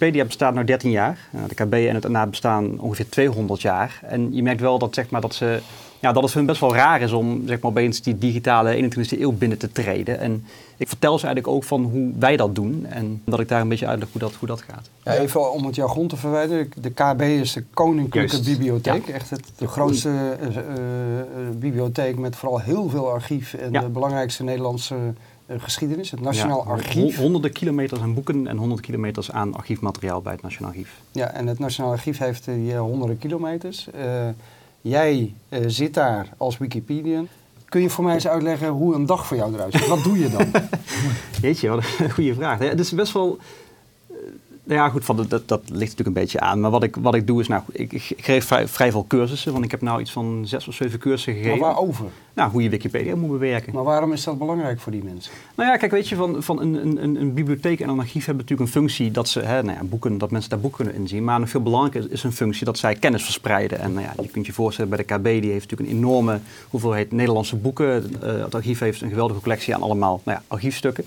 Wikipedia bestaat nu 13 jaar. Uh, de KB en het NA bestaan ongeveer 200 jaar. En je merkt wel dat, zeg maar, dat, ze, ja, dat het voor hen best wel raar is om zeg maar, opeens die digitale 21e eeuw binnen te treden. En ik vertel ze eigenlijk ook van hoe wij dat doen. En dat ik daar een beetje uitleg hoe dat, hoe dat gaat. Ja, even om het jargon te verwijderen. De KB is de Koninklijke Juist. Bibliotheek. Ja. Echt het, de grootste eh, eh, eh, bibliotheek met vooral heel veel archief. En Ja. de belangrijkste Nederlandse eh, geschiedenis. Het Nationaal Ja, Archief. hon- Honderden kilometers aan boeken en honderden kilometers aan archiefmateriaal bij het Nationaal Archief. Ja, en het Nationaal Archief heeft eh, die, eh, honderden kilometers. Eh, jij eh, zit daar als Wikipedian. Kun je voor mij eens uitleggen hoe een dag voor jou eruit ziet? Wat doe je dan? Jeetje, wat een goede vraag. Het is best wel... Nou ja, goed, van, dat, dat ligt natuurlijk een beetje aan. Maar wat ik, wat ik doe is, nou, ik, ik geef vrij, vrij veel cursussen. Want ik heb nou iets van zes of zeven cursussen maar gegeven. waarover? Nou, hoe je Wikipedia moet bewerken. Maar waarom is dat belangrijk voor die mensen? Nou ja, kijk, weet je, van, van een, een, een- bibliotheek en een archief hebben natuurlijk een functie dat ze, hè, nou ja, boeken, dat mensen daar boeken kunnen inzien. Maar nog veel belangrijker is, is een functie dat zij kennis verspreiden. En nou ja, je kunt je voorstellen, bij de KB, die heeft natuurlijk een enorme hoeveelheid Nederlandse boeken. Eh, het archief heeft een geweldige collectie aan allemaal nou ja, archiefstukken.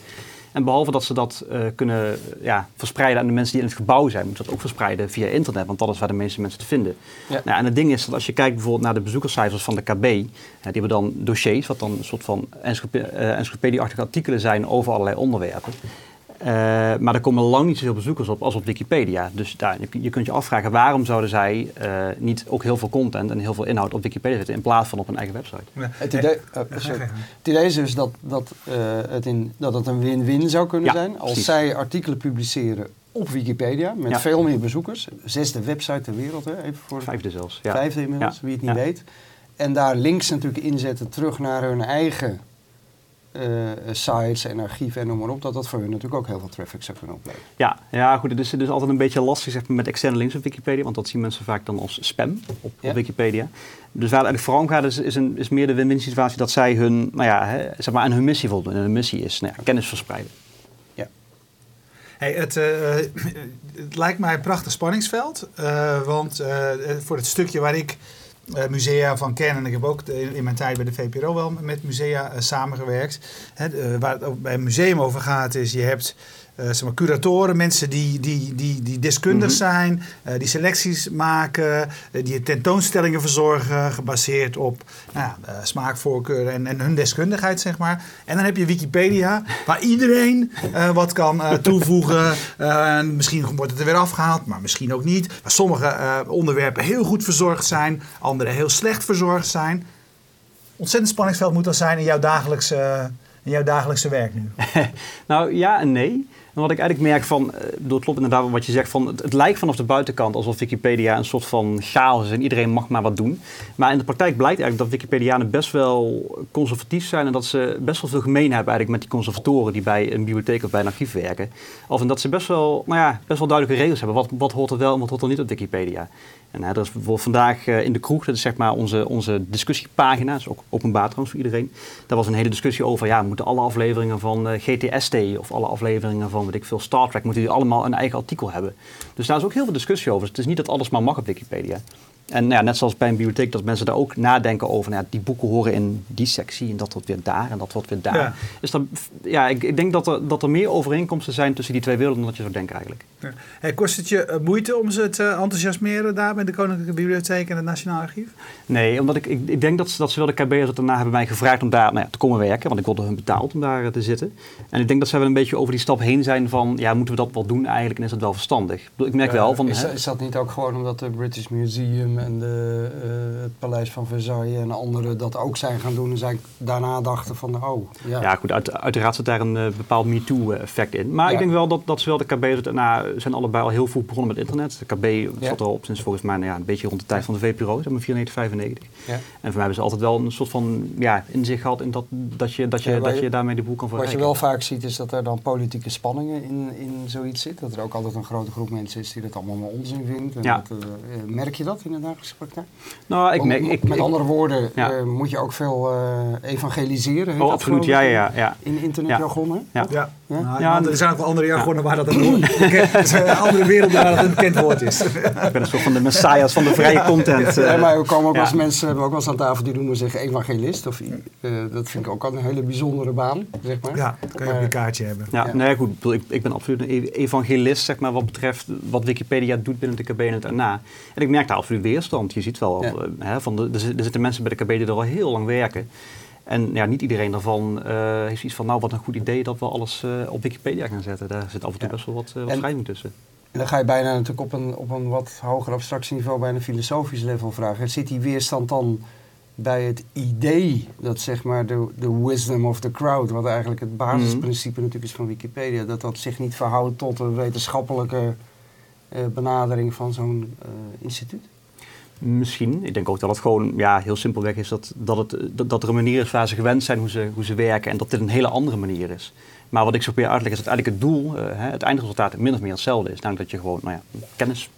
En behalve dat ze dat eh, kunnen eh, ja, verspreiden aan de mensen die in het gebouw zijn, moeten ze dat ook verspreiden via internet, want dat is waar de meeste mensen te vinden. Ja. Nou, en het ding is dat als je kijkt bijvoorbeeld naar de bezoekerscijfers van de KB, die hebben dan dossiers, wat dan een soort van eh, encyclopedie-achtige artikelen zijn over allerlei onderwerpen. Eh, maar er komen lang niet zoveel bezoekers op als op Wikipedia. Dus daar, je, je kunt je afvragen waarom zouden zij eh, niet ook heel veel content en heel veel inhoud op Wikipedia zetten in plaats van op een eigen website. Het idee, eh. Het idee is dus dat, dat, eh, het in, dat het een win-win zou kunnen Ja, zijn als precies. zij artikelen publiceren op Wikipedia met Ja. veel meer bezoekers. Zesde website ter wereld, hè? even voor Vijfde zelfs. Ja. vijfde inmiddels, Ja. wie het niet Ja. weet. En daar links natuurlijk inzetten terug naar hun eigen eh, sites en archieven en noem maar op. Dat dat voor hun natuurlijk ook heel veel traffic zou kunnen opleveren. Ja, ja, goed. Het is, het is altijd een beetje lastig zeg maar, met externe links op Wikipedia, want dat zien mensen vaak dan als spam op, Ja. op Wikipedia. Dus waar het eigenlijk vooral om gaat, is, is, een, is meer de win-win situatie dat zij hun, nou ja, hè, zeg maar aan hun missie voldoen. En hun missie is nou ja, kennis verspreiden. Hey, het, eh, het lijkt mij een prachtig spanningsveld. eh, want eh, voor het stukje waar ik eh, musea van ken, en ik heb ook in, mijn tijd bij de VPRO wel met musea eh, samengewerkt. Eh, waar het ook bij een museum over gaat, is je hebt eh, zeg maar, curatoren, mensen die, die, die, die deskundig Mhm. zijn, eh, die selecties maken, eh, die tentoonstellingen verzorgen, gebaseerd op nou ja, smaakvoorkeuren en, en hun deskundigheid, zeg maar. En dan heb je Wikipedia, waar iedereen wat kan toevoegen. En misschien wordt het er weer afgehaald, maar misschien ook niet. Waar sommige onderwerpen heel goed verzorgd zijn, andere heel slecht verzorgd zijn. Ontzettend spanningsveld moet dat zijn in jouw dagelijkse, in jouw dagelijkse werk nu. Nou ja en nee. En wat ik eigenlijk merk van, eh, bedoel, het klopt inderdaad wat je zegt, van, het, het lijkt vanaf de buitenkant alsof Wikipedia een soort van chaos is en iedereen mag maar wat doen. Maar in de praktijk blijkt eigenlijk dat Wikipedianen best wel conservatief zijn en dat ze best wel veel gemeen hebben eigenlijk met die conservatoren die bij een bibliotheek of bij een archief werken. Of dat ze best wel, nou ja, best wel duidelijke regels hebben. Wat, wat hoort er wel en wat hoort er niet op Wikipedia. En er is bijvoorbeeld vandaag eh, in de kroeg, dat is zeg maar onze, onze discussiepagina, dat is ook openbaar trouwens voor iedereen. Daar was een hele discussie over, ja, moeten alle afleveringen van eh, GTST of alle afleveringen van, weet ik veel, Star Trek, moeten die allemaal een eigen artikel hebben. Dus daar is ook heel veel discussie over. Dus het is niet dat alles maar mag op Wikipedia. En ja, net zoals bij een bibliotheek, dat mensen daar ook nadenken over, nou ja, die boeken horen in die sectie en dat wordt weer daar en dat wordt weer daar. Ja. Dus dat, ja, ik, ik denk dat er, dat er meer overeenkomsten zijn tussen die twee werelden dan dat je zou denken eigenlijk. Hey, kost het je eh, moeite om ze te enthousiasmeren daar bij de Koninklijke Bibliotheek en het Nationaal Archief? Nee, omdat ik, ik, ik denk dat, ze- dat zowel de KB als het daarna hebben mij gevraagd om daar nou ja, te komen werken. Want ik wilde hun betaald om daar eh, te zitten. En ik denk dat zij wel een beetje over die stap heen zijn van... ja, moeten we dat wel doen eigenlijk en is dat wel verstandig? Ik, merk wel van... is, hè, is dat niet ook gewoon omdat de British Museum en de, eh, het Paleis van Versailles en anderen dat ook zijn gaan doen en zij daarna dachten van, oh, ja. Ja, goed, uit, uiteraard zit daar een eh, bepaald MeToo-effect in. Maar Ja. ik denk wel dat, dat zowel de KB als het daarna zijn allebei al heel vroeg begonnen met internet. De KB zat er op sinds volgens mij nou ja, een beetje rond de tijd van de VPRO, zeg maar 94, 95. Ja. En voor mij hebben ze altijd wel een soort van ja, inzicht gehad in dat, dat, je, dat, je, dat je- je daarmee de boel kan Wat je verrijken. wel vaak ziet is dat er dan politieke spanningen in, in zoiets zit. Dat er ook altijd een grote groep mensen is die dat allemaal maar onzin vindt. En dat, eh, eh, merk je dat in de dagelijkse praktijk? Nou, ik Om- merk... Ik, met ik- andere woorden, Ja. eh, moet je ook veel eh, evangeliseren. Oh, dat absoluut, ja, ja, ja. In internetjargon, hè? Ja. Ja. Nou, Ja, er zijn ook wel andere jargonnen waar dat een, er zijn andere werelden waar dat een bekend woord is. Ik ben een soort van de messias van de vrije content. eh. Ja, maar we komen ook ja. als mensen hebben ook wel eens aan tafel die noemen zich evangelist. Of, eh, dat vind ik ook al een hele bijzondere baan, zeg maar. Ja, dat kan je op je kaartje hebben. Ja, Ja. nee, goed. Ik, ik, ben absoluut een e- evangelist, zeg maar, wat betreft wat Wikipedia doet binnen de KB en het NA. En ik merk daar absoluut weerstand. Je ziet wel, Ja. eh, hè, van de, er, er zitten mensen bij de KB die er al heel lang werken. En ja, niet iedereen daarvan eh, heeft iets van, nou, wat een goed idee dat we alles eh, op Wikipedia gaan zetten. Daar zit af en toe Ja. best wel wat, wrijving tussen. En dan ga je bijna natuurlijk op een, op een wat hoger abstractieniveau, bij een filosofisch level vragen. Zit die weerstand dan bij het idee dat zeg maar de, de wisdom of the crowd, wat eigenlijk het basisprincipe natuurlijk is van Wikipedia, dat dat zich niet verhoudt tot een wetenschappelijke benadering van zo'n instituut? Misschien. Ik denk ook dat het gewoon ja, heel simpelweg is dat, dat, het, dat, er een manier is waar ze gewend zijn hoe ze, hoe ze werken en dat dit een hele andere manier is. Maar wat ik zo probeer uit is dat eigenlijk het doel, eh, het eindresultaat min of meer hetzelfde is. Namelijk dat je gewoon nou ja, kennis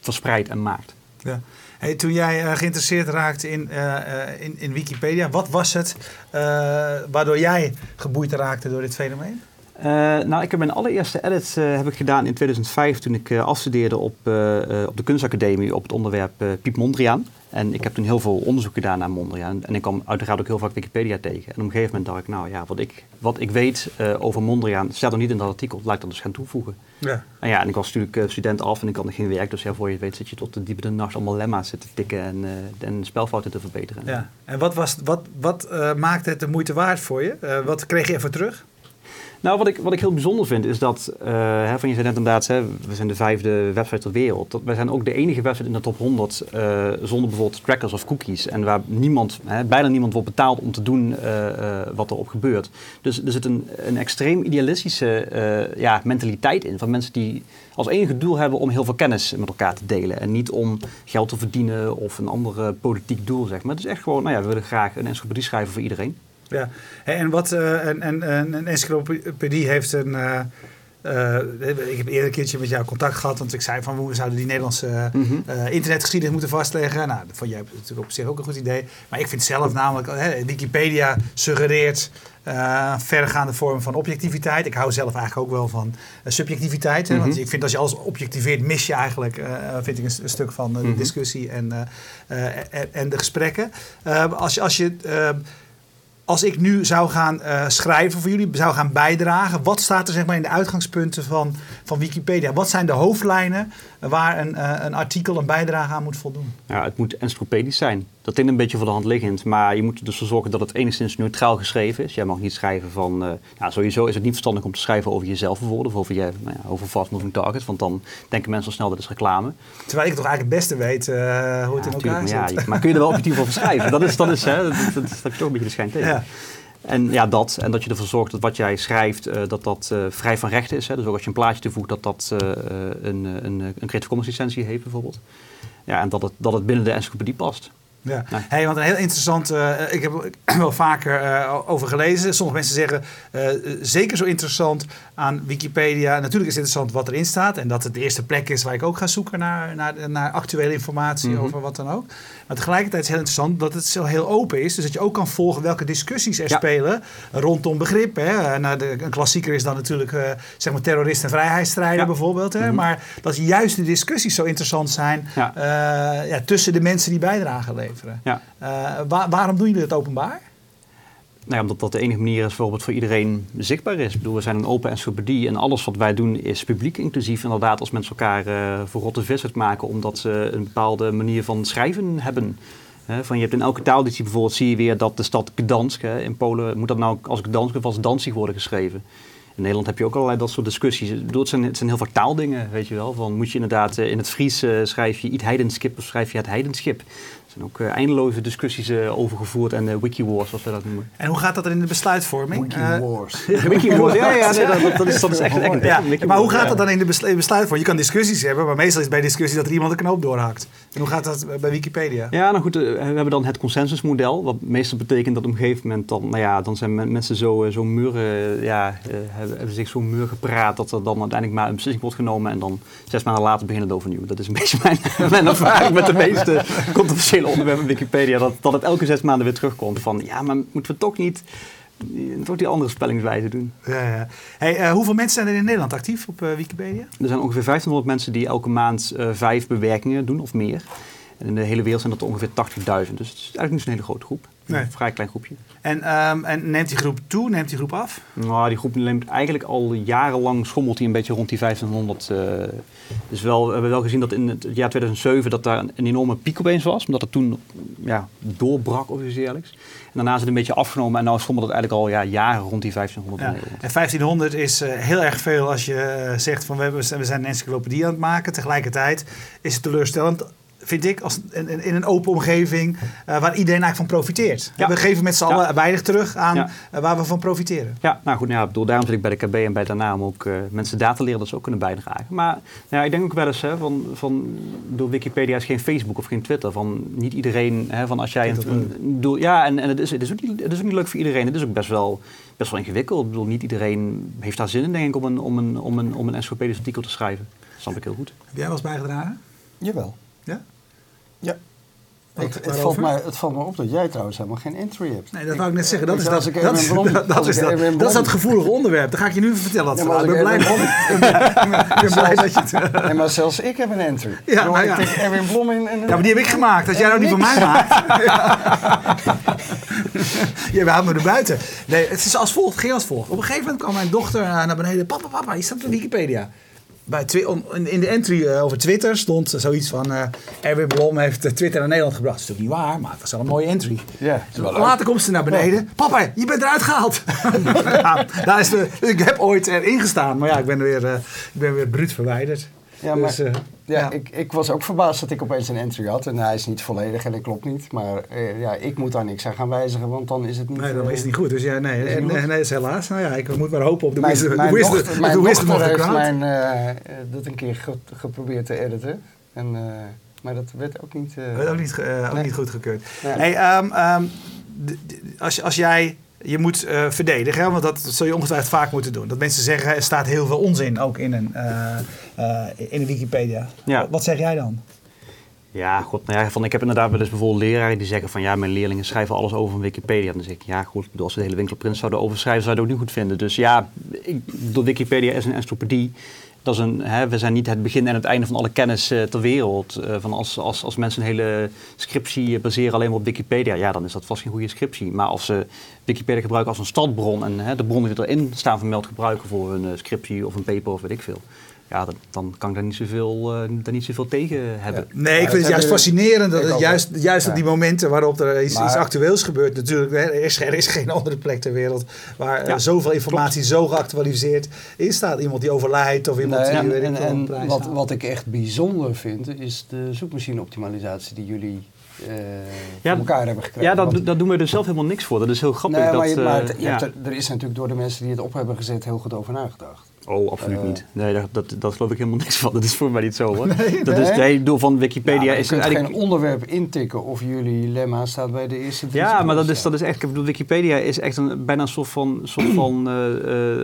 verspreidt en maakt. Ja. Hey, toen jij eh, geïnteresseerd raakte in, eh, in, in Wikipedia, wat was het waardoor jij geboeid raakte door dit fenomeen? Eh, nou, ik heb mijn allereerste edit eh, heb ik gedaan in 2005 toen ik eh, afstudeerde op, op de kunstacademie op het onderwerp Piep Mondriaan. En ik heb toen heel veel onderzoek gedaan naar Mondriaan. En ik kwam uiteraard ook heel vaak Wikipedia tegen. En op een gegeven moment dacht ik, nou ja, wat ik, wat ik weet over Mondriaan staat er niet in dat artikel. Laat ik dat dus gaan toevoegen. Ja. En ja, en ik was natuurlijk student af en ik had nog geen werk. Dus ja, voor je weet zit je tot de diepe de nacht allemaal lemma's te tikken en, en spelfouten te verbeteren. Ja. En wat, was, wat, wat maakte het de moeite waard voor je? Wat kreeg je ervoor terug? Nou, wat ik, wat ik heel bijzonder vind is dat, eh, van je zei net inderdaad, hè, we zijn de vijfde website ter wereld. Dat, wij zijn ook de enige website in de top 100 eh, zonder bijvoorbeeld trackers of cookies. En waar niemand, hè, bijna niemand wordt betaald om te doen eh, wat erop gebeurt. Dus er zit een, een extreem idealistische ja, mentaliteit in van mensen die als enige doel hebben om heel veel kennis met elkaar te delen. En niet om geld te verdienen of een ander politiek doel, zeg maar. Het is echt gewoon, nou ja, we willen graag een encyclopedie schrijven voor iedereen. Ja. En wat eh, een, een, een, een encyclopedie heeft een. eh, eh, ik heb eerder een keertje met jou contact gehad, want ik zei van we zouden die Nederlandse eh, Mhm. eh, internetgeschiedenis moeten vastleggen. Nou, dat vond jij natuurlijk op zich ook een goed idee. Maar ik vind zelf namelijk, Wikipedia suggereert eh, vergaande vorm van objectiviteit. Ik hou zelf eigenlijk ook wel van eh, subjectiviteit. Hè, Want Mhm. ik vind als je alles objectiveert, mis je eigenlijk, eh, vind ik een, st- een stuk van eh, de Mhm. discussie en, eh, eh, en, de gesprekken. Eh, als je, als je eh, als ik nu zou gaan eh, schrijven voor jullie, zou gaan bijdragen, wat staat er zeg maar in de uitgangspunten van, van Wikipedia? Wat zijn de hoofdlijnen waar een, eh, een artikel, een bijdrage aan moet voldoen? Ja, het moet encyclopedisch zijn. Dat klinkt een beetje voor de hand liggend, maar je moet er dus voor zorgen dat het enigszins neutraal geschreven is. Jij mag niet schrijven van, eh, nou, sowieso is het niet verstandig om te schrijven over jezelf bijvoorbeeld, of over, je, nou ja, over fast moving targets, want dan denken mensen al snel dat is reclame. Terwijl ik toch eigenlijk het beste weet eh, hoe het Ja, in elkaar maar, ja, zit. je- maar kun je er wel objectief over schrijven? Dat is, dat is, hè, dat, dat, toch een beetje de schijn tegen. Ja. En ja, dat. En dat je ervoor zorgt dat wat jij schrijft, eh, dat dat eh, vrij van recht is. Hè. Dus ook als je een plaatje toevoegt, dat dat eh, een, een, een Creative Commons licentie heeft bijvoorbeeld. Ja, en dat het, dat het binnen de encyclopedie past. Ja. Nee. Hey, want een heel interessant, eh, ik heb er wel vaker eh, over gelezen. Sommige mensen zeggen, eh, zeker zo interessant aan Wikipedia. Natuurlijk is het interessant wat erin staat. En dat het de eerste plek is waar ik ook ga zoeken naar, naar, naar actuele informatie Mhm. over wat dan ook. Maar tegelijkertijd is het heel interessant dat het zo heel open is. Dus dat je ook kan volgen welke discussies er Ja. spelen rondom begrip. Hè. Nou, de, een klassieker is dan natuurlijk zeg maar terrorist en vrijheidsstrijder Ja. bijvoorbeeld. Hè. Mhm. Maar dat juist de discussies zo interessant zijn Ja. ja, tussen de mensen die bijdrage leveren. Ja. Eh, wa- waarom doen jullie dat openbaar? Nou ja, omdat dat de enige manier is bijvoorbeeld voor iedereen zichtbaar is. Ik bedoel, we zijn een open encyclopedie en alles wat wij doen is publiek inclusief. Inderdaad, als mensen elkaar eh voor rotte vis uitmaken omdat ze een bepaalde manier van schrijven hebben. Van je hebt in elke taaleditie bijvoorbeeld zie je weer dat de stad Gdansk, in Polen moet dat nou als Gdansk of als Danzig worden geschreven. In Nederland heb je ook allerlei dat soort discussies. Ik bedoel, het, zijn, het zijn heel vaak taaldingen, weet je wel. Van, moet je inderdaad eh, in het Fries schrijf je het heidenskip of schrijf je het heidenschip. Er zijn ook eh, eindeloze discussies eh, over gevoerd en eh, wikiwars, zoals we dat noemen. En hoe gaat dat er in de besluitvorming? Eh, Wars. Wikiwars, ja, ja, nee, dat, is, dat is echt, echt een ja, maar hoe gaat ja. dat dan in de beslu- besluitvorming? Je kan discussies hebben, maar meestal is bij discussie dat er iemand een knoop doorhakt. En hoe gaat dat bij Wikipedia? Ja, nou goed, we hebben dan het consensusmodel. Wat meestal betekent dat op een gegeven moment dan, nou ja, dan zijn men- mensen zo, zo muur, eh, ja, hebben, hebben zich zo muur gepraat dat er dan uiteindelijk maar een beslissing wordt genomen en dan zes maanden later beginnen het overnieuw. Dat is een beetje mijn, mijn ervaring met de meeste controversiële onderwerpen in Wikipedia. Dat, dat het elke zes maanden weer terugkomt van, ja, maar moeten we toch niet toch die andere spellingswijze doen. Ja, ja. Hey, eh, hoeveel mensen zijn er in Nederland actief op eh, Wikipedia? Er zijn ongeveer 1500 mensen die elke maand eh, vijf bewerkingen doen of meer. En in de hele wereld zijn dat er ongeveer 80.000. Dus het is eigenlijk niet zo'n hele grote groep. Nee. Een vrij klein groepje. En, ehm, en neemt die groep toe? Neemt die groep af? Nou, die groep neemt eigenlijk al jarenlang schommelt hij een beetje rond die 1500. eh dus wel, we hebben wel gezien dat in het jaar 2007 dat daar een, een enorme piek opeens was. Omdat het toen ja, doorbrak of iets. En daarna is het een beetje afgenomen. En nu schommelt het eigenlijk al ja, jaren rond die 1500 Ja. En 1500 is eh, heel erg veel als je eh, zegt van we, hebben, we zijn een encyclopedie aan het maken. Tegelijkertijd is het teleurstellend, vind ik, als, in, in- een open omgeving eh, waar iedereen eigenlijk van profiteert. Ja. We geven met z'n Ja. allen weinig terug aan Ja. eh, waar we van profiteren. Ja, nou goed, nou ja, ik bedoel, daarom zit ik bij de KB en bij daarna om ook eh, mensen data leren dat ze ook kunnen bijdragen. Maar nou ja, ik denk ook wel eens, hè, van, van, door Wikipedia is geen Facebook of geen Twitter. Van niet iedereen, hè, van als jij een, dat een doel, ja, en, en het, is, het, is ook niet, het is ook niet leuk voor iedereen. Het is ook best wel, best wel ingewikkeld. Ik bedoel, niet iedereen heeft daar zin in, denk ik, om een, om een, om een, om een encyclopedisch artikel te schrijven. Dat snap ik heel goed. Heb jij wel eens bijgedragen? Jawel. Ja? Ik, het, valt mij, het valt me op dat jij trouwens helemaal geen entry hebt. Nee, dat wou ik net zeggen. Dat Ik- is dat, dat, is, Blom- dat, dat is dat, dat is dat gevoelige onderwerp. Dan ga ik je nu vertellen. Dat Ja, maar ik ben blij, dat- ik ben blij dat je het... Nee, maar zelfs ik heb een entry. Ja, Ik nou ja. Erwin Blom in. En, Ja, maar die heb ik gemaakt. Als jij nou die van mij maakt. Je houdt me er buiten. Nee, het is als volgt. Ging als volgt. Op een gegeven moment kwam mijn dochter eh, naar beneden. Papa, papa, je staat op Wikipedia. Bij in de entry eh, over Twitter stond zoiets van... eh Erwin Blom heeft eh, Twitter naar Nederland gebracht. Dat is natuurlijk niet waar, maar het was wel een mooie entry. Later komt ze naar beneden. Papa, je bent eruit gehaald. ja, daar is de, ik heb ooit erin gestaan. Maar ja, ik ben weer, eh, ik ben weer bruut verwijderd. Ja, maar- Dus, eh, Ja, ja. Ik, ik was ook verbaasd dat ik opeens een entry had. En hij is niet volledig en dat klopt niet. Maar eh, ja, ik moet daar niks aan gaan wijzigen, want dan is het niet... Nee, dan eh, is het niet goed. Dus ja, nee, en, nee, nee, is helaas. Nou ja, ik moet maar hopen op de wisdom, wisdom, dochter, de mijn of dochter the heeft crowd. mijn, dat een keer ge- geprobeerd te editen. En, maar dat werd ook niet... Dat ook niet, ook Nee. niet goedgekeurd. Nee. Hey, ehm, ehm, als, als jij je moet eh, verdedigen, hè, want dat zul je ongetwijfeld vaak moeten doen. Dat mensen zeggen, er staat heel veel onzin ook in een, eh, eh, in een Wikipedia. Ja. Wat zeg jij dan? Ja, god, nou ja, van, ik heb inderdaad wel eens bijvoorbeeld leraren die zeggen van ja, mijn leerlingen schrijven alles over van Wikipedia. Dan zeg ik, ja goed, als ze de hele winkelprint zouden overschrijven, zou je het ook niet goed vinden. Dus ja, ik, Wikipedia is een encyclopedie. Dat is een, hè, we zijn niet het begin en het einde van alle kennis eh, ter wereld. Eh, van als, als, als mensen een hele scriptie eh, baseren alleen maar op Wikipedia, ja, dan is dat vast geen goede scriptie. Maar als ze Wikipedia gebruiken als een stadbron en hè, de bronnen die erin staan vermeld gebruiken voor eh, scriptie of een paper of weet ik veel. Ja, dan, dan kan ik daar niet zoveel, eh, daar niet zoveel tegen hebben. Nee, ik vind het juist fascinerend dat het juist, juist op die momenten waarop er iets, Maar- iets actueels gebeurt. Natuurlijk, er is, er is geen andere plek ter wereld waar eh, zoveel informatie zo geactualiseerd in staat. Iemand die overlijdt of iemand Nee, die weet en, en prijs wat, haalt. wat ik echt bijzonder vind, is de zoekmachine-optimalisatie die jullie eh, Ja, voor elkaar hebben gekregen. Ja, dat, Want- dat doen we dus zelf helemaal niks voor. Dat is heel grappig. Nee, dat, maar, je, maar eh, het- je ja. hebt er, er is natuurlijk door de mensen die het op hebben gezet heel goed over nagedacht. Oh, absoluut Eh. niet. Nee, dat, dat, dat geloof ik helemaal niks van. Dat is voor mij niet zo hoor. dat nee? is het doel van Wikipedia. Ja, je is kunt eigenlijk... geen onderwerp intikken of jullie lemma staat bij de eerste drie Ja, maar dat is, dat is echt. Ik bedoel, Wikipedia is echt een, bijna een soort van, soort van eh,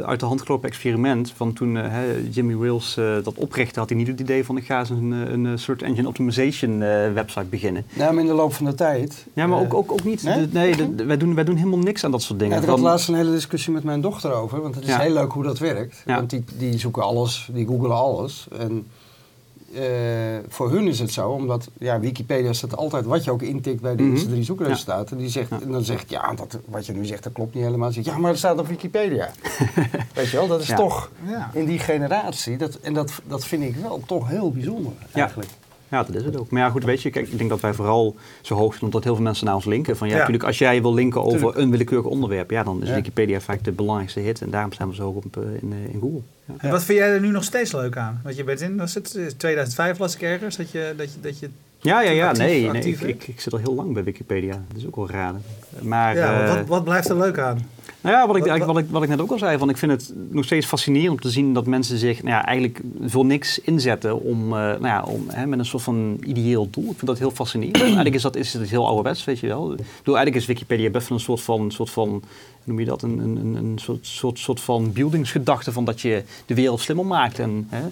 uit de hand gelopen experiment. Van toen hè, Jimmy Wales dat oprichtte, had hij niet het idee van ik ga eens een, een search engine optimization website beginnen. Ja, maar in de loop van de tijd... Ja, maar ook, ook, ook niet. nee? De- nee, de- de- wij, doen, wij doen helemaal niks aan dat soort Ja, dingen. ik had laatst een hele discussie met mijn dochter over, want het is Ja. heel leuk hoe dat werkt. Ja. Die, die zoeken alles, die googelen alles. En eh, voor hun is het zo, omdat ja, Wikipedia staat altijd wat je ook intikt bij de Mhm. eerste drie zoekresultaten. Die zegt, Ja. En dan zegt ja, dat, wat je nu zegt, dat klopt niet helemaal. Dan zeg ik, ja, maar het staat op Wikipedia. Weet je wel, dat is Ja. toch Ja. in die generatie, dat, en dat, dat vind ik wel toch heel bijzonder eigenlijk. Ja, dat is het ook. Maar ja, goed, weet je, kijk, ik denk dat wij vooral zo hoog zijn omdat heel veel mensen naar ons linken. Van ja, natuurlijk, als jij wil linken over Tuurlijk. een willekeurig onderwerp, ja, dan is. Wikipedia vaak de belangrijkste hit. En daarom staan we zo hoog op eh, in, eh, in Google. Ja. En wat vind jij er nu nog steeds leuk aan? Want je bent in, was het eh, 2005 las ik ergens, dat je, dat je, dat je Ja, ja, ja, Actief- nee, nee ik, ik, ik zit al heel lang bij Wikipedia. Dat is ook wel raar. Maar, ja, eh, wat, wat blijft er leuk aan? nou ja, wat ik, wat- eigenlijk- wat, ik, wat ik net ook al zei, van ik vind het nog steeds fascinerend om te zien dat mensen zich nou ja, eigenlijk voor niks inzetten om, eh, nou ja, om hè, met een soort van ideeel doel. Ik vind dat heel fascinerend. eigenlijk is dat is het heel ouderwets, weet je wel. Bedoel, eigenlijk is Wikipedia best wel een soort van, soort van hoe noem je dat, een, een, een- een soort, soort, soort van buildingsgedachte van dat je de wereld slimmer maakt. En, hè,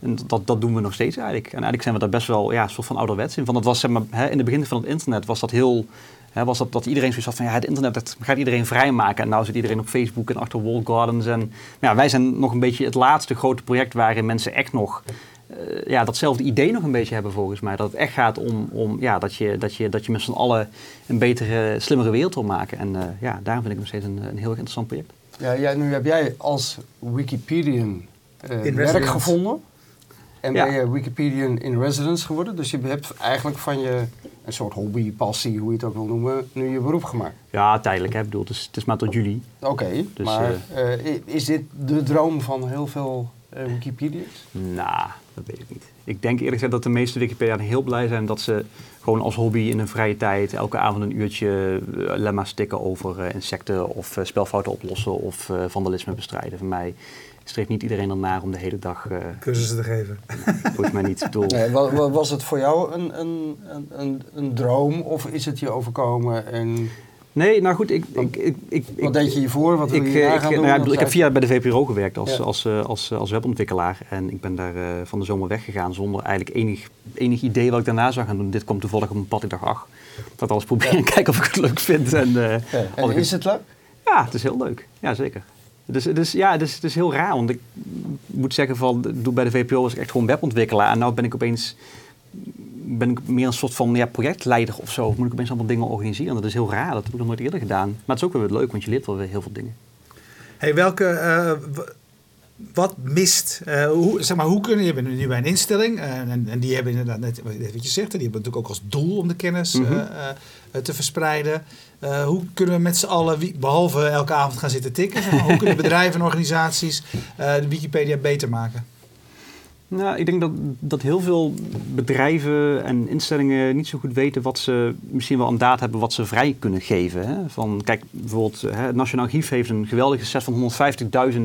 en dat, dat doen we nog steeds eigenlijk. En eigenlijk zijn we daar best wel ja, een soort van ouderwets in. Van dat was, zeg maar, hè, in het begin van het internet was dat heel... hè, was dat, dat iedereen zoiets had van ja, het internet dat gaat iedereen vrijmaken. En nou zit iedereen op Facebook en achter wall gardens. En ja, wij zijn nog een beetje het laatste grote project waarin mensen echt nog eh, ja, datzelfde idee nog een beetje hebben volgens mij. Dat het echt gaat om, om ja, dat, je, dat, je, dat je met z'n allen een betere, slimmere wereld wil maken. En eh, ja, daarom vind ik het nog steeds een, een heel interessant project. Ja, jij, nu heb jij als Wikipedian eh, In werk gevonden. En ben je Wikipedian in residence geworden. Dus je hebt eigenlijk van je een soort hobby, passie, hoe je het ook wil noemen, nu je beroep gemaakt. Ja, tijdelijk. Hè. Ik bedoel, het, is, het is maar tot juli. Oké, Dus, maar eh, i- is dit de droom van heel veel eh, Wikipedians? Nou, dat weet ik niet. Ik denk eerlijk gezegd dat de meeste Wikipedianen heel blij zijn dat ze gewoon als hobby in hun vrije tijd elke avond een uurtje uh, lemma stikken over eh, insecten of eh, spelfouten oplossen of eh, vandalisme bestrijden. Voor mij streeft niet iedereen ernaar om de hele dag, eh Cursussen te geven. volgens mij niet. Ik bedoel, Nee, wa- wa- was het voor jou een, een, een, een, een droom of is het je overkomen? En nee, nou goed, ik... ik, ik, ik, wat deed je hiervoor? Wat wil Ik, je eh, daar ik, gaan nou doen? ja, ik, heb vier jaar bij de VPRO gewerkt als, Ja. als, eh, als, als webontwikkelaar. En ik ben daar eh, van de zomer weggegaan zonder eigenlijk enig, enig idee wat ik daarna zou gaan doen. Dit kwam toevallig op mijn pad. Ik dacht, ach, ik ga het alles proberen en kijken of ik het leuk vind. En, eh, En ik is het leuk? ja, het is heel leuk. Ja, zeker. Dus, dus ja, het is, het is heel raar. Want ik moet zeggen, van, bij de VPO was ik echt gewoon webontwikkelaar. En nu ben ik opeens ben ik meer een soort van ja, projectleider of zo. Of moet ik opeens allemaal dingen organiseren. Dat is heel raar. Dat heb ik nog nooit eerder gedaan. Maar het is ook wel weer leuk, want je leert wel weer heel veel dingen. Hey, welke, eh, wat mist, eh, hoe, zeg maar, hoe kunnen, je bent nu bij een instelling eh, en, en die hebben inderdaad, net wat je zegt, die hebben natuurlijk ook als doel om de kennis Mhm. te verspreiden. Eh, hoe kunnen we met z'n allen, wie- behalve elke avond gaan zitten tikken, zeg maar, hoe kunnen bedrijven en organisaties eh, de Wikipedia beter maken? Nou, ik denk dat, dat heel veel bedrijven en instellingen niet zo goed weten wat ze misschien wel een daad hebben wat ze vrij kunnen geven. Hè? Van, kijk, bijvoorbeeld hè, het Nationaal Archief heeft een geweldige set van 150.000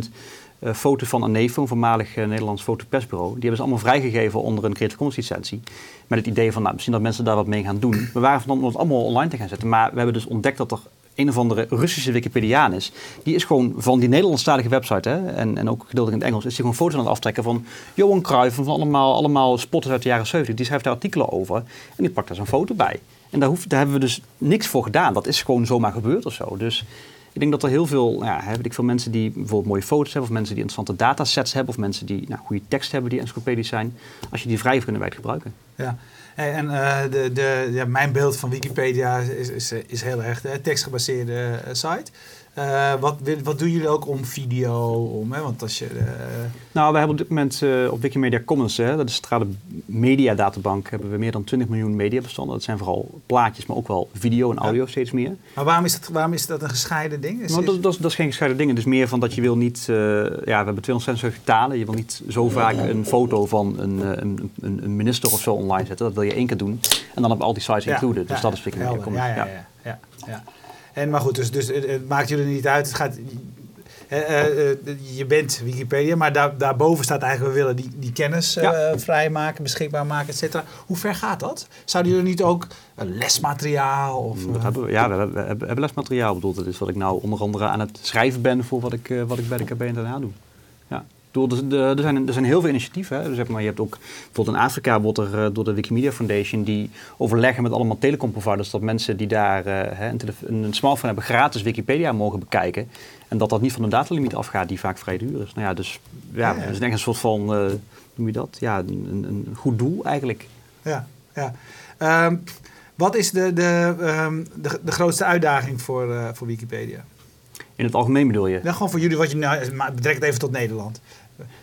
eh, foto's van Anevo, een voormalig eh, Nederlands fotopersbureau. Die hebben ze allemaal vrijgegeven onder een Creative Commons licentie. Met het idee van, nou, misschien dat mensen daar wat mee gaan doen. We waren van om het allemaal online te gaan zetten, maar we hebben dus ontdekt dat er een of andere Russische Wikipediaan is. Die is gewoon van die Nederlandstalige website, hè, en, en ook gedeeltelijk in het Engels, is hij gewoon foto's aan het aftrekken van Johan Cruijff, van allemaal, allemaal spotters uit de jaren 70. Die schrijft daar artikelen over en die pakt daar zo'n foto bij. En daar, daar hebben we dus niks voor gedaan. Dat is gewoon zomaar gebeurd of zo. Dus ik denk dat er heel veel, nou ja, weet ik veel mensen die bijvoorbeeld mooie foto's hebben, of mensen die interessante datasets hebben, of mensen die nou, goede tekst hebben die encyclopedisch zijn. Als je die vrij kunnen wij gebruiken. Ja. En eh, de, de, ja, mijn beeld van Wikipedia is, is, is heel erg de tekstgebaseerde eh, site. Eh, wat, wat doen jullie ook om video? Om, hè? Want als je. eh, Nou, we hebben op dit moment eh, op Wikimedia Commons, hè, dat is de centrale mediadatabank, hebben we meer dan 20 miljoen mediabestanden. Dat zijn vooral plaatjes, maar ook wel video en audio steeds meer. maar waarom is, dat, waarom is dat een gescheiden ding? Is, is- dat, dat, is, dat is geen gescheiden ding. Het is meer van dat je wil niet... ja, we hebben 276 talen. Je wil niet zo vaak een foto van een, een, een, minister of zo online zetten. Dat wil je één keer doen. En dan op al die sites Ja, included. Dus ja, dat is Wikimedia. Commons. Ja, ja, ja. ja, ja. En, maar goed, dus, dus het, maakt jullie niet uit. Het gaat, eh, eh, je bent Wikipedia, maar daar, daarboven staat eigenlijk... we willen die, die kennis eh, Ja. vrijmaken, beschikbaar maken, et cetera. Hoe ver gaat dat? Zouden jullie niet ook lesmateriaal? Of, Dat hebben we, ja, we hebben, we hebben, lesmateriaal. Ik bedoel, dat is wat ik nou onder andere aan het schrijven ben voor wat ik, wat ik bij de KB daarna doe. Er, zijn, er zijn heel veel initiatieven. Hè. Dus zeg maar, je hebt ook bijvoorbeeld in Afrika wordt er eh, door de Wikimedia Foundation die overleggen met allemaal telecomproviders dat mensen die daar eh, hè, een, een, smartphone hebben gratis Wikipedia mogen bekijken. En dat dat niet van de datalimiet afgaat die vaak vrij duur is. Nou ja, dus ja, dat is echt een soort van, hoe noem je dat? Ja, een, een, goed doel eigenlijk. Ja, ja. Ehm, wat is de, de, ehm, de, de grootste uitdaging voor, eh, voor Wikipedia? In het algemeen bedoel je? Ja, gewoon voor jullie, wat je nou, maar betrek het even tot Nederland.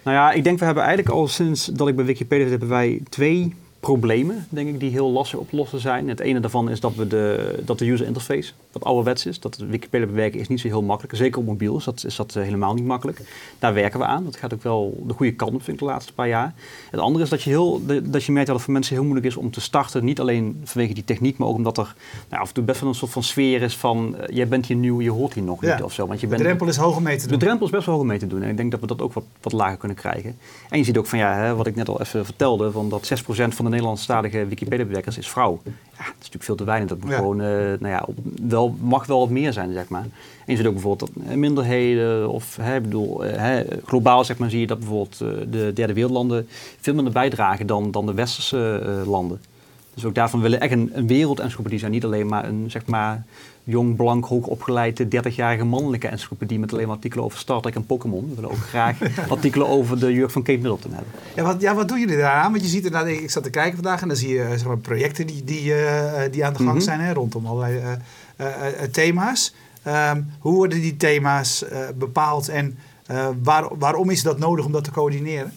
Nou ja, ik denk we hebben eigenlijk al sinds dat ik bij Wikipedia zit, hebben wij twee problemen, denk ik, die heel lastig op te lossen zijn. Het ene daarvan is dat, we de, dat de user interface wat ouderwets is. Dat Wikipedia bewerken is niet zo heel makkelijk. Zeker op mobiel is dat, is dat eh, helemaal niet makkelijk. Daar werken we aan. Dat gaat ook wel de goede kant op, vind ik, de laatste paar jaar. Het andere is dat je, heel, de- dat je merkt dat het voor mensen heel moeilijk is om te starten. Niet alleen vanwege die techniek, maar ook omdat er nou, af en toe best wel een soort van sfeer is van... eh, jij bent hier nieuw, je hoort hier nog Ja. niet of zo. Want je De bent, drempel is hoog om mee te de doen. drempel is best wel hoog om mee te doen. En ik denk dat we dat ook wat, wat lager kunnen krijgen. En je ziet ook van, ja, hè, wat ik net al even vertelde, van dat 6% van de Nederlandstalige Wikipedia-bewerkers is vrouw. Ja, dat is natuurlijk veel te weinig. Dat moet Ja. gewoon, eh, nou ja, op, wel, mag wel wat meer zijn, zeg maar. En je ziet ook bijvoorbeeld dat eh, minderheden, of hè, bedoel, eh, hè, globaal zeg maar, zie je dat bijvoorbeeld de derde wereldlanden veel minder bijdragen dan, dan de westerse landen. Dus ook daarvan willen we echt een, een wereldencyclopedie zijn. Niet alleen maar een zeg maar, jong, blank, hoogopgeleide 30-jarige mannelijke encyclopedie met alleen maar artikelen over Star Trek en Pokémon. We willen ook graag artikelen over de jurk van Kate Middleton hebben. Ja wat, ja, wat doen jullie daaraan? Want je ziet inderdaad, ik zat te kijken vandaag en dan zie je zeg maar, projecten die, die, eh, die aan de gang Mhm. zijn hè, rondom allerlei eh, eh, eh, thema's. Ehm, hoe worden die thema's eh, bepaald en eh, waar, waarom is dat nodig om dat te coördineren?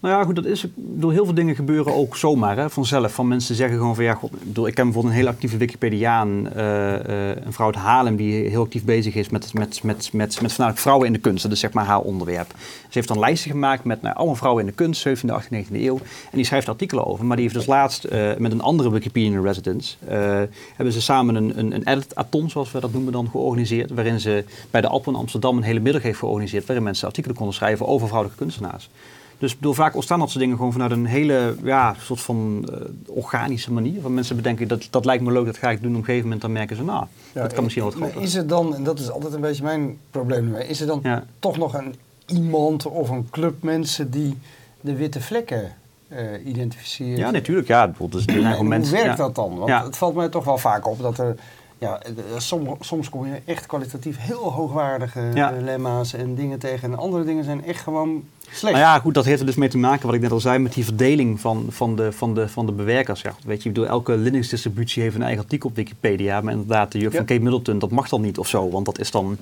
Nou ja, goed, dat is, ik heel veel dingen gebeuren ook zomaar, hè, vanzelf. Van mensen zeggen gewoon van, ja, god, ik, bedoel, ik ken bijvoorbeeld een heel actieve Wikipediaan, eh, eh, een vrouw uit Haarlem, die heel actief bezig is met, met, met, met, met voornamelijk vrouwen in de kunst. Dat is zeg maar haar onderwerp. Ze heeft dan lijsten gemaakt met nou, allemaal vrouwen in de kunst, 17e, 18e, 19e eeuw. En die schrijft artikelen over. Maar die heeft dus laatst eh, met een andere Wikipedian residence, hebben ze samen een, een, een edit-aton, zoals we dat noemen dan, georganiseerd. Waarin ze bij de Alpen in Amsterdam een hele middag heeft georganiseerd, waarin mensen artikelen konden schrijven over vrouwelijke kunstenaars. Dus ik bedoel, vaak ontstaan dat soort dingen gewoon vanuit een hele ja, soort van eh, organische manier. Waar mensen bedenken, dat, dat lijkt me leuk, dat ga ik doen. Op een gegeven moment dan merken ze, nou, dat kan misschien wel wat grappig. Is er dan, en dat is altijd een beetje mijn probleem is er dan Ja. toch nog een iemand of een club mensen die de witte vlekken eh identificeren? Ja, natuurlijk. Ja, bijvoorbeeld, er zijn gewoon hoe mensen. werkt ja. dat dan? Want het valt mij toch wel vaak op dat er... Ja, eh, som- soms kom je echt kwalitatief heel hoogwaardige Ja. eh, lemma's en dingen tegen. En andere dingen zijn echt gewoon slecht. Nou ja, goed, dat heeft er dus mee te maken, wat ik net al zei, met die verdeling van, van, de, van, de, van de bewerkers. Ja, weet je, ik bedoel, elke Linux-distributie heeft een eigen artikel op Wikipedia. Maar inderdaad, de Ja. van Kate Middleton, dat mag dan niet of zo. Want dat is dan,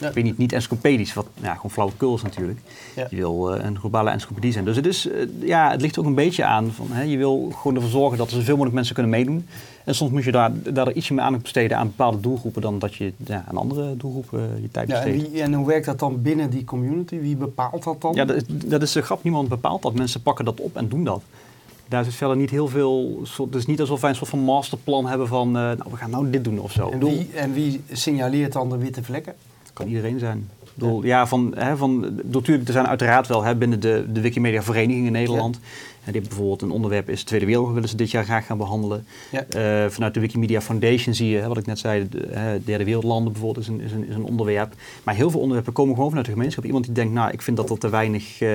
Ja. ik weet niet, niet encyclopedisch. Wat ja, gewoon flauwekul is natuurlijk. Je wil eh, een globale encyclopedie zijn. Dus het, is, eh, ja, het ligt ook een beetje aan. Van, hè, je wil gewoon ervoor zorgen dat er zoveel mogelijk mensen kunnen meedoen. En soms moet je daar, daar ietsje meer aandacht besteden aan bepaalde doelgroepen... dan dat je ja, aan andere doelgroepen eh, je tijd Ja, en, besteedt. wie, en hoe werkt dat dan binnen die community? Wie bepaalt dat dan? Ja, dat is, dat is de grap. Niemand bepaalt dat. Mensen pakken dat op en doen dat. Daar is verder niet heel veel... Het is niet alsof wij een soort van masterplan hebben van... eh, nou, we gaan nou dit doen of zo. En, wie, en wie signaleert dan de witte vlekken? Het kan iedereen zijn. Ja, van, hè, van, natuurlijk, er zijn uiteraard wel hè, binnen de, de Wikimedia Vereniging in Nederland. En die hebben bijvoorbeeld een onderwerp is Tweede Wereldoorlog willen ze dit jaar graag gaan behandelen. Ja. Eh, vanuit de Wikimedia Foundation zie je, hè, wat ik net zei, de, hè, derde wereldlanden bijvoorbeeld is een, is, een, is een onderwerp. Maar heel veel onderwerpen komen gewoon vanuit de gemeenschap. Iemand die denkt, nou, ik vind dat er te weinig, eh,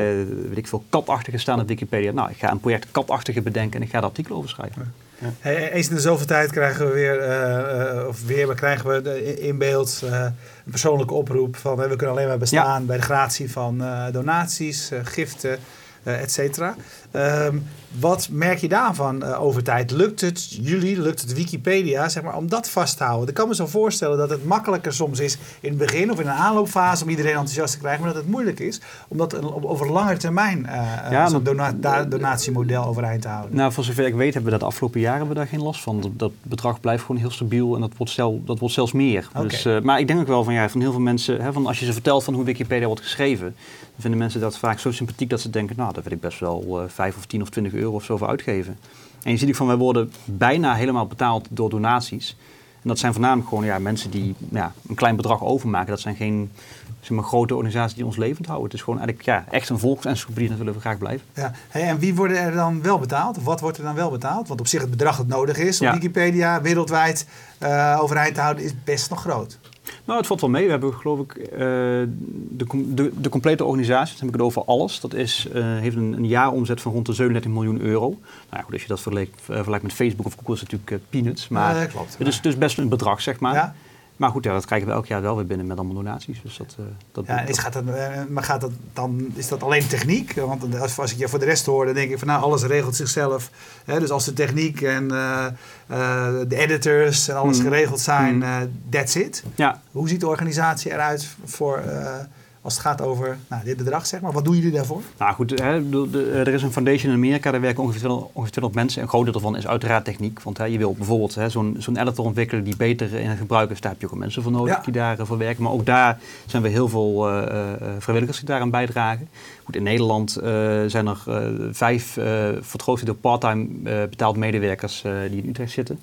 weet ik veel, katachtige staan op Wikipedia. Nou, ik ga een project katachtige bedenken en ik ga daar artikel over schrijven. Hey, eens in de zoveel tijd krijgen we weer, eh, eh, of weer krijgen we de- in beeld eh, een persoonlijke oproep van we kunnen alleen maar bestaan bij de gratie van eh, donaties, eh, giften, eh et cetera. Ehm, wat merk je daarvan eh, over tijd? Lukt het jullie, lukt het Wikipedia, zeg maar, om dat vast te houden? Ik kan me zo voorstellen dat het makkelijker soms is in het begin of in een aanloopfase om iedereen enthousiast te krijgen, maar dat het moeilijk is om dat over lange termijn Ja, zo'n dona- donatiemodel overeind te houden. Nou, voor zover ik weet hebben we dat de afgelopen jaren hebben we daar geen last van. Dat, dat bedrag blijft gewoon heel stabiel en dat wordt, dat wordt zelfs meer. Dus, maar ik denk ook wel van, ja, van heel veel mensen, hè, van als je ze vertelt van hoe Wikipedia wordt geschreven, dan vinden mensen dat vaak zo sympathiek dat ze denken, nou, daar wil ik best wel eh 5 of 10 of 20 euro of zo voor uitgeven. En je ziet ook van, wij worden bijna helemaal betaald door donaties. En dat zijn voornamelijk gewoon ja, mensen die ja, een klein bedrag overmaken. Dat zijn geen zeg maar, grote organisaties die ons levend houden. Het is gewoon eigenlijk ja, echt een volksencyclopedie en dat willen we graag blijven. Ja. Hey, en wie worden er dan wel betaald? Of wat wordt er dan wel betaald? Want op zich het bedrag dat nodig is om Ja. Wikipedia wereldwijd eh, overeind te houden is best nog groot. Nou, het valt wel mee. We hebben geloof ik eh, de, de, de complete organisatie, dan heb ik het over alles. Dat is, eh, heeft een, een jaaromzet van rond de 37 miljoen euro. Nou ja, goed, als je dat vergelijkt, eh, vergelijkt met Facebook of Google is het natuurlijk peanuts. Maar Ja, dat klopt. het is dus best een bedrag, zeg maar. Ja. Maar goed, ja, dat krijgen we elk jaar wel weer binnen met allemaal donaties. Dus dat, eh, dat, Ja, is, gaat dat, eh, maar gaat dat dan, is dat alleen techniek? Want als, als ik je voor de rest hoor, dan denk ik van nou, alles regelt zichzelf. Hè? Dus als de techniek en eh, eh, de editors en alles Mhm. geregeld zijn, eh, that's it. ja, Hoe ziet de organisatie eruit voor, eh, als het gaat over nou, dit bedrag, zeg maar? Wat doen jullie daarvoor? Nou goed, hè, de- er is een foundation in Amerika, daar werken ongeveer 200, ongeveer 200 mensen. Een groot deel daarvan is uiteraard techniek. Want hè, je wil bijvoorbeeld hè, zo'n zo'n editor ontwikkelen die beter in het gebruik is. Daar heb je ook mensen voor nodig Ja. die daarvoor werken. Maar ook daar zijn we heel veel eh, eh, vrijwilligers die daaraan bijdragen. Goed, in Nederland eh, zijn er eh, vijf, eh, voor het grootste deel part-time eh, betaald medewerkers eh, die in Utrecht zitten.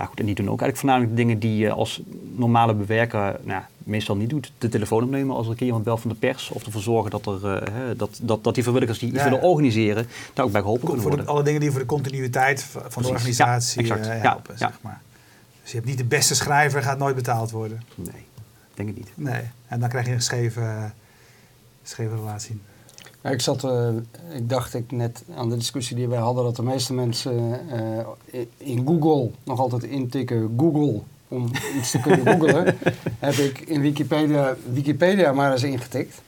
Ja, goed, en die doen ook eigenlijk voornamelijk de dingen die je als normale bewerker nou, meestal niet doet. De telefoon opnemen als er een keer iemand belt van de pers. Of ervoor zorgen dat, er, eh, dat, dat, dat die vrijwilligers die iets Ja, willen organiseren, daar ook bij geholpen kunnen Voor de- worden. alle dingen die voor de continuïteit van de organisatie Ja, eh, helpen, ja. zeg maar. Dus je hebt niet de beste schrijver, gaat nooit betaald worden. Nee, denk ik niet. Nee. En dan krijg je een scheve, scheve relatie. Ja, ik, zat, eh, ik dacht ik net aan de discussie die wij hadden dat de meeste mensen eh, in Google nog altijd intikken Google om iets te kunnen googlen. heb ik in Wikipedia, Wikipedia maar eens ingetikt.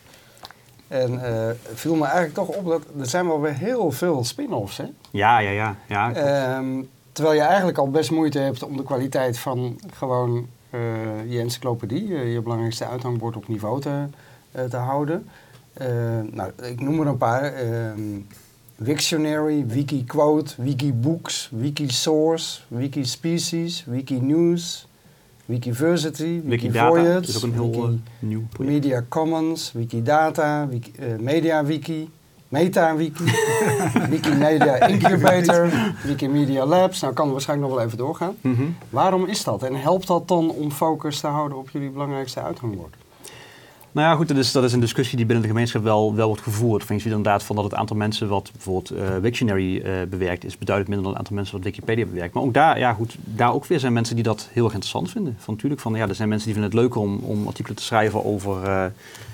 En eh viel me eigenlijk toch op dat er zijn wel weer heel veel spin-offs. Hè? Ja, ja, ja. ja. Ehm, terwijl je eigenlijk al best moeite hebt om de kwaliteit van gewoon je encyclopedie, je belangrijkste uithangbord op niveau te, te houden. Eh, nou, ik noem er een paar. Ehm, Wiktionary, Wikiquote, Wikibooks, Wikisource, Wikispecies, Wikinews, Wikiversity, Wikivoyage, is ook een heel Wiki- eh, nieuw project. Media Commons, Wikidata, Wiki, eh, MediaWiki, MetaWiki, Wikimedia Incubator, Wikimedia Labs. Nou, kan waarschijnlijk nog wel even doorgaan. Mhm. Waarom is dat? En helpt dat dan om focus te houden op jullie belangrijkste uithangbord? Nou ja, goed, dat is, dat is een discussie die binnen de gemeenschap wel, wel wordt gevoerd. Van je ziet inderdaad van dat het aantal mensen wat bijvoorbeeld eh, Wiktionary eh, bewerkt is beduidend minder dan het aantal mensen wat Wikipedia bewerkt. Maar ook daar, ja goed, daar ook weer zijn mensen die dat heel erg interessant vinden. Van natuurlijk van, ja, er zijn mensen die vinden het leuker om, om artikelen te schrijven over, eh,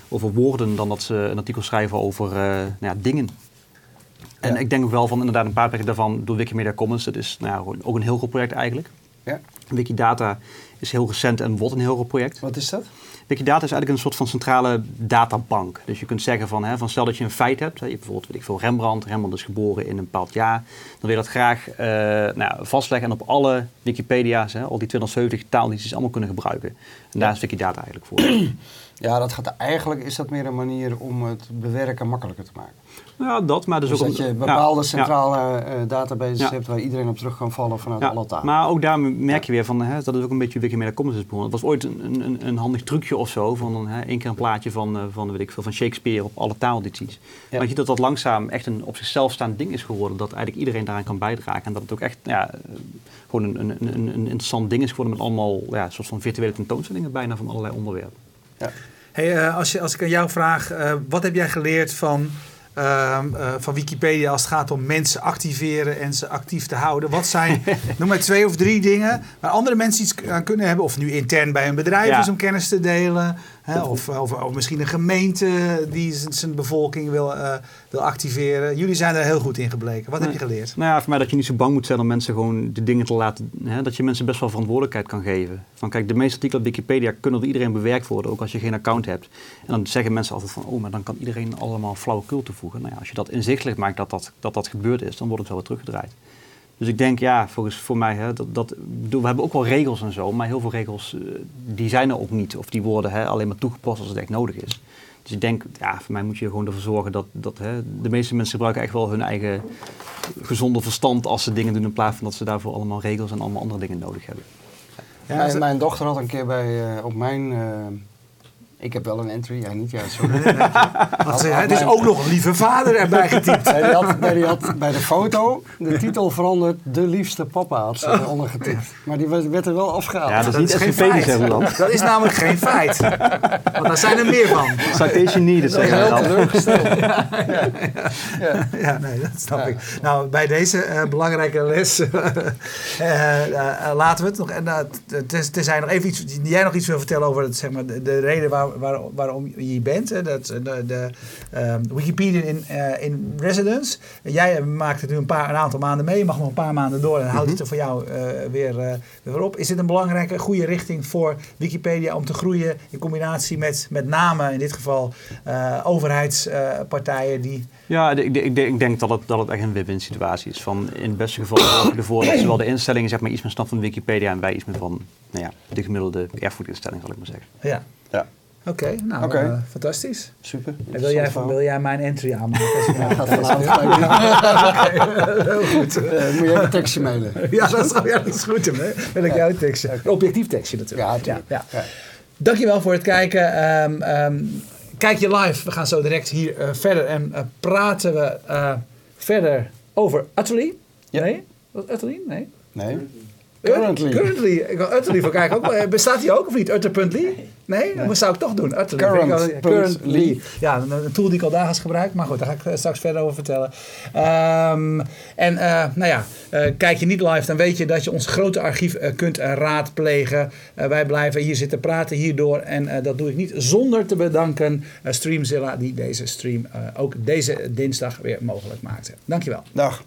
over woorden dan dat ze een artikel schrijven over nou ja, dingen. En Ja. ik denk ook wel van inderdaad een paar projecten daarvan door Wikimedia Commons. Dat is nou ja, ook een heel groot project eigenlijk. Ja. Wikidata is heel recent en wordt een heel groot project. Wat is dat? Wikidata is eigenlijk een soort van centrale databank. Dus je kunt zeggen van, hè, van stel dat je een feit hebt. Hè, je hebt bijvoorbeeld, weet ik veel, Rembrandt. Rembrandt is geboren in een bepaald jaar. Dan wil je dat graag eh, nou, vastleggen en op alle Wikipedia's, hè, al die 270 taaledities allemaal kunnen gebruiken. En daar is Wikidata eigenlijk voor. Ja, dat gaat eigenlijk is dat meer een manier om het bewerken makkelijker te maken. Ja, dat, maar dus, Dus ook dat een- je bepaalde ja. centrale eh, databases Ja. hebt waar iedereen op terug kan vallen vanuit Ja, alle talen. maar ook daar merk je weer van, hè, dat is ook een beetje Wikimedia Commons is begonnen. Het was ooit een, een, een handig trucje of zo, van hè, één keer een plaatje van, eh, van, weet ik veel, van Shakespeare op alle taaledities. Maar je ziet dat dat langzaam echt een op zichzelf staand ding is geworden, dat eigenlijk iedereen daaraan kan bijdragen. En dat het ook echt ja, gewoon een, een, een, een interessant ding is geworden met allemaal ja, soort van virtuele tentoonstellingen bijna van allerlei onderwerpen. Ja. Hey, eh, als, je, als ik aan jou vraag, eh, wat heb jij geleerd van, ehm, eh, van Wikipedia als het gaat om mensen activeren en ze actief te houden? Wat zijn, noem maar twee of drie dingen waar andere mensen iets aan kunnen hebben? Of nu intern bij een bedrijf Ja. is om kennis te delen. Hè? Of, of, of misschien een gemeente die zijn, bevolking wil, eh, wil activeren. Jullie zijn er heel goed in gebleken. Wat heb je geleerd? Nou ja, voor mij dat je niet zo bang moet zijn om mensen gewoon de dingen te laten... Hè, dat je mensen best wel verantwoordelijkheid kan geven. Van kijk, de meeste artikelen op Wikipedia kunnen door iedereen bewerkt worden, ook als je geen account hebt. En dan zeggen mensen altijd van, oh, maar dan kan iedereen allemaal flauwekul toevoegen. Nou ja, als je dat inzichtelijk maakt dat dat, dat, dat gebeurd is, dan wordt het wel weer teruggedraaid. Dus ik denk, ja, volgens voor mij, hè, dat, dat, we hebben ook wel regels en zo, maar heel veel regels, eh, die zijn er ook niet. Of die worden hè, alleen maar toegepast als het echt nodig is. Dus ik denk, ja, voor mij moet je er gewoon ervoor zorgen dat, dat hè, de meeste mensen gebruiken echt wel hun eigen gezonde verstand als ze dingen doen in plaats van dat ze daarvoor allemaal regels en allemaal andere dingen nodig hebben. Ja, mijn, dochter had een keer bij, eh, op mijn... ik heb wel een entry, jij niet, ja, sorry. Is ook nog een lieve vader erbij getypt. Nee, die had, nee, die had bij de foto de titel veranderd. De liefste papa had ze eronder getikt. Maar die werd, er wel afgehaald. Ja, dat is Dat niet is geen zeggen feit. Dat is namelijk geen feit. Want daar zijn er meer van. Citation needed, Dat is zeggen we heel dan. teleurgesteld. Ja, nee, dat snap ik. Nou, bij deze eh, belangrijke les eh, eh, laten we het nog. En uh, tenzij nog even iets, jij nog iets wil vertellen over het, zeg maar, de, de reden waar, waar, waarom je hier bent. Hè, dat, de, de ehm, Wikipedia in, eh, in residence. Jij maakt het nu een, paar, een aantal maanden mee. Je mag nog een paar maanden door en houdt het er voor jou eh, weer, eh, weer op. Is dit een belangrijke, goede richting voor Wikipedia om te groeien in combinatie met met name in dit geval eh, overheidspartijen die Ja, ik, ik, ik denk dat het, dat het echt een win-win situatie is. Van in het beste geval zorg je ervoor dat zowel de instellingen zeg maar, iets meer snappen van Wikipedia en wij iets meer van nou ja, de gemiddelde erfgoedinstelling, zal ik maar zeggen. Ja. Ja. Oké, nou, eh, fantastisch. Super. En wil, jij, wil jij mijn entry aanmaken? Als ik Ja, nou- gaat vanavond. Heel goed. Eh, moet je even een tekstje mailen. Ja, dat is, ja, dat is goed. Hè? Wil ik jouw tekstje? Objectief tekstje natuurlijk. Ja, tuurlijk. Ja, ja. Ja. Dankjewel voor het kijken. Ehm, ehm, kijk je live. We gaan zo direct hier eh, verder. En eh, praten we eh, verder over Atelier. Ja. Nee? Wat Atelier? Nee. Nee? Currently. Currently. Ik wil Utterly voor kijken. Ook, bestaat die ook of niet? Utter.ly? Nee? Dat zou ik toch doen. Utterly. Current Currently. ly. Ja, een, tool die ik al dagelijks gebruik. Maar goed, daar ga ik eh, straks verder over vertellen. Ehm, en eh, nou ja, eh, kijk je niet live, dan weet je dat je ons grote archief kunt raadplegen. Wij blijven hier zitten praten hierdoor. En dat doe ik niet zonder te bedanken Streamzilla, die deze stream ook deze dinsdag weer mogelijk maakte. Dankjewel. Dag.